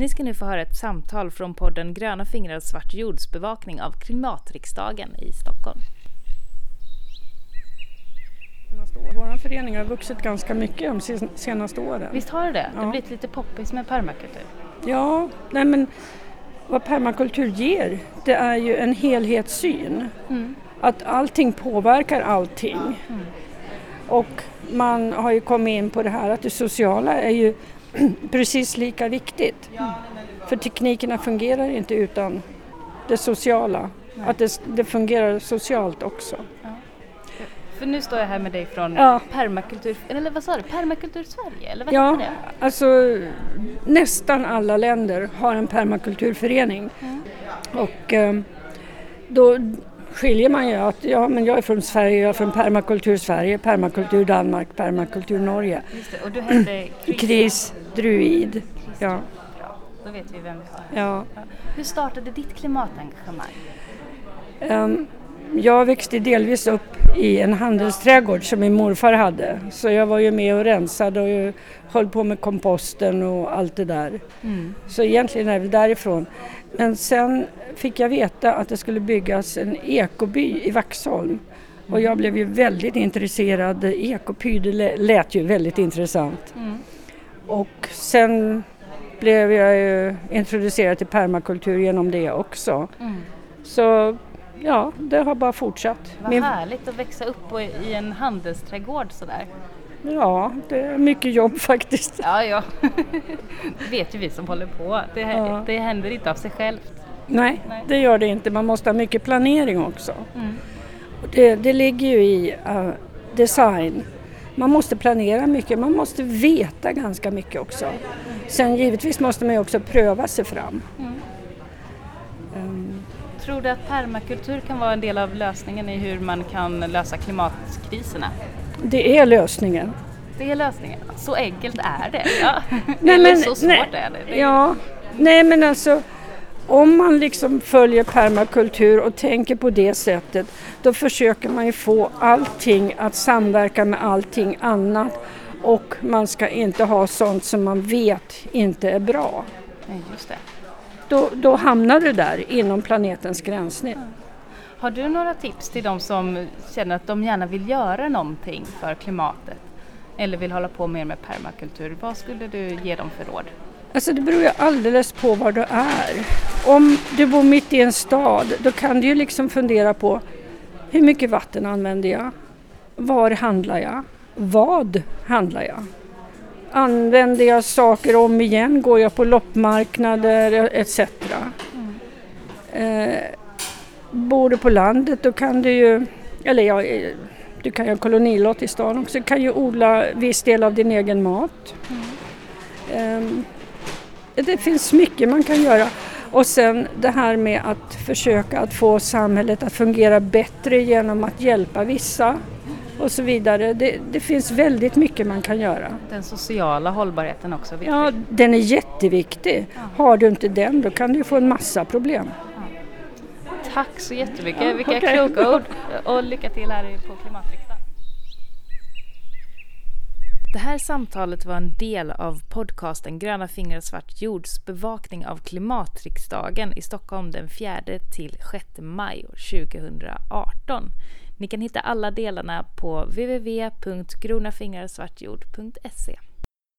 Ni ska nu få höra ett samtal från podden Gröna fingrar svart jordsbevakning av Klimatriksdagen i Stockholm. Vår förening har vuxit ganska mycket de senaste åren. Visst har det det? Det har blivit lite poppis med permakultur. Ja, nej men vad permakultur ger det är ju en helhetssyn. Mm. Att allting påverkar allting. Mm. Och man har ju kommit in på det här att det sociala är ju precis lika viktigt. För teknikerna fungerar inte utan det sociala. Nej. Att det, det, fungerar socialt också. Ja. För nu står jag här med dig från ja. Permakultur, eller vad sa du, Permakultur Sverige? Eller vad ja, det? alltså nästan alla länder har en permakulturförening. Mm. Och eh, då skiljer man ju att ja, men jag är från Sverige, jag är från Permakultur Sverige, Permakultur Danmark, Permakultur Norge. Just det. Och du hette Chris Druid. Ja. Då vet vi vem vi har. Ja. Hur startade ditt klimatengagemang? Um, jag växte delvis upp i en handelsträdgård som min morfar hade. Så jag var ju med och rensade och höll på med komposten och allt det där. Mm. Så egentligen är det därifrån. Men sen fick jag veta att det skulle byggas en ekoby i Vaxholm. Och jag blev ju väldigt intresserad. Ekopy, det lät ju väldigt intressant. Mm. Och sen blev jag ju introducerad till permakultur genom det också. Mm. Så ja, det har bara fortsatt. Vad Min... härligt att växa upp i en handelsträdgård sådär. Ja, det är mycket jobb faktiskt. Ja, ja. det vet ju vi som håller på. Det, ja. det händer inte av sig självt. Nej, Nej, det gör det inte. Man måste ha mycket planering också. Mm. Det, det, ligger ju i uh, design. Man måste planera mycket, man måste veta ganska mycket också. Sen givetvis måste man ju också pröva sig fram. Mm. Um. Tror du att permakultur kan vara en del av lösningen i hur man kan lösa klimatkriserna? Det är lösningen. Det är lösningen. Så enkelt är det. Ja. Nej, Eller men, så svårt nej, är det. det är... Ja, nej men alltså om man liksom följer permakultur och tänker på det sättet då försöker man ju få allting att samverka med allting annat och man ska inte ha sånt som man vet inte är bra. Nej, just det. Då, då hamnar du där inom planetens gränssnitt. Har du några tips till de som känner att de gärna vill göra någonting för klimatet eller vill hålla på mer med permakultur? Vad skulle du ge dem för råd? Alltså det beror ju alldeles på var du är. Om du bor mitt i en stad då kan du ju liksom fundera på hur mycket vatten använder jag? Var handlar jag? Vad handlar jag? Använder jag saker om igen? Går jag på loppmarknader etc. Mm. Eh, bor du på landet då kan du ju, eller ja, du kan ju ha kolonilott i stan också, du kan ju odla viss del av din egen mat. Mm. Um, det finns mycket man kan göra. Och sen det här med att försöka att få samhället att fungera bättre genom att hjälpa vissa och så vidare. Det, det finns väldigt mycket man kan göra. Den sociala hållbarheten också? Ja, den är jätteviktig. Har du inte den då kan du få en massa problem. Tack så jättemycket, vilka okay. kloka ord och lycka till här på Klimatriksdagen. Det här samtalet var en del av podcasten Gröna fingrar svart jords bevakning av klimatriksdagen i Stockholm den 4 till 6 maj 2018. Ni kan hitta alla delarna på www.gronafingrarsvartjord.se